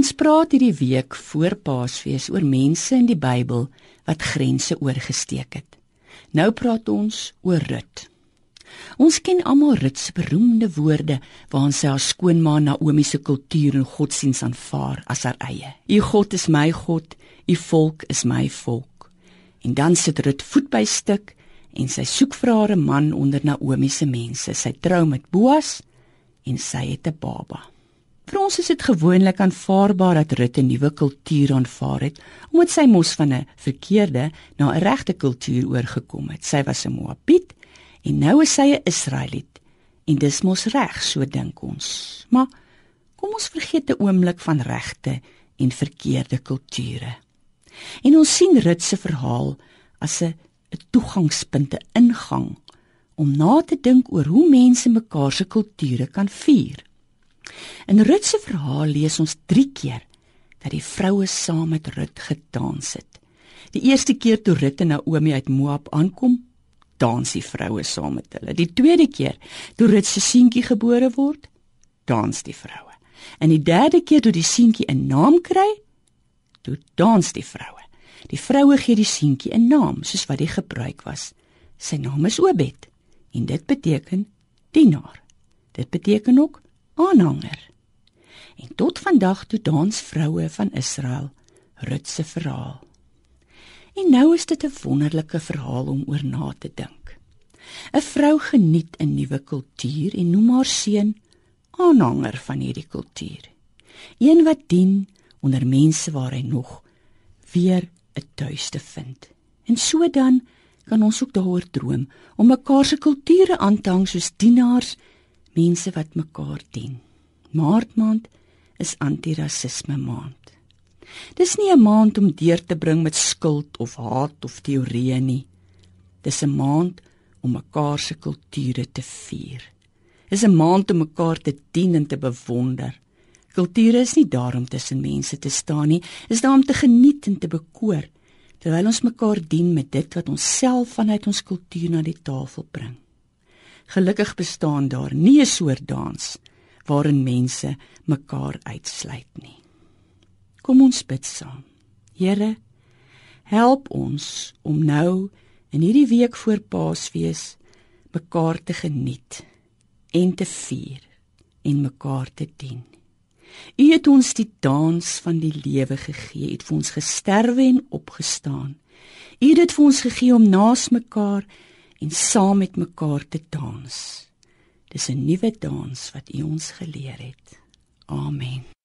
Ons praat hierdie week voor Paasfees oor mense in die Bybel wat grense oorgesteek het. Nou praat ons oor Rut. Ons ken almal Rut se beroemde woorde waarin sy haar skoonma Naomi se kultuur en godsdiens aanvaar as haar eie. U God is my God, u volk is my volk. En dan sit Rut voet by stuk en sy soek vir haar 'n man onder Naomi se mense. Sy trou met Boas en sy het 'n baba. Vir ons is dit gewoonlik aanvaarbaar dat Rut 'n nuwe kultuur aanvaar het, omdat sy mos van 'n verkeerde na 'n regte kultuur oorgekom het. Sy was 'n Moabiet en nou is sy 'n Israeliet. En dis mos reg, so dink ons. Maar kom ons vergeet 'n oomblik van regte en verkeerde kulture. En ons sien Rut se verhaal as 'n 'n toegangspunt, 'n ingang om na te dink oor hoe mense mekaar se kulture kan vier. In Rut se verhaal lees ons 3 keer dat die vroue saam met Rut gedans het. Die eerste keer toe Rut en Naomi uit Moab aankom, dans die vroue saam met hulle. Die tweede keer toe Rut se seentjie gebore word, dans die vroue. En die derde keer toe die seentjie 'n naam kry, toe dans die vroue. Die vroue gee die seentjie 'n naam soos wat die gebruik was. Sy naam is Obed en dit beteken dienaar. Dit beteken ook aanhanger. En tot vandag toe dans vroue van Israel Rut se verhaal. En nou is dit 'n wonderlike verhaal om oor na te dink. 'n Vrou geniet 'n nuwe kultuur en noem haar seun aanhanger van hierdie kultuur. Een wat dien onder mense waar hy nog weer 'n tuiste vind. En so dan kan ons ook daaroor droom om mekaar se kulture aan te hang soos dienaars mense wat mekaar dien. Maartmaand is antirasisme maand. Dis nie 'n maand om deur te bring met skuld of haat of teorieë nie. Dis 'n maand om mekaar se kulture te vier. Dis 'n maand om mekaar te dien en te bewonder. Kulture is nie daar om tussen mense te staan nie, is daar om te geniet en te bekoor terwyl ons mekaar dien met dit wat ons self vanuit ons kultuur na die tafel bring. Gelukkig bestaan daar nie 'n soort dans waarin mense mekaar uitsluit nie. Kom ons bid saam. Here, help ons om nou in hierdie week voor Paasfees mekaar te geniet en te vier en mekaar te dien. U het ons die dans van die lewe gegee, het vir ons gesterwe en opgestaan. U het dit vir ons gegee om naas mekaar en saam met mekaar te dans. Dis 'n nuwe dans wat U ons geleer het. Amen.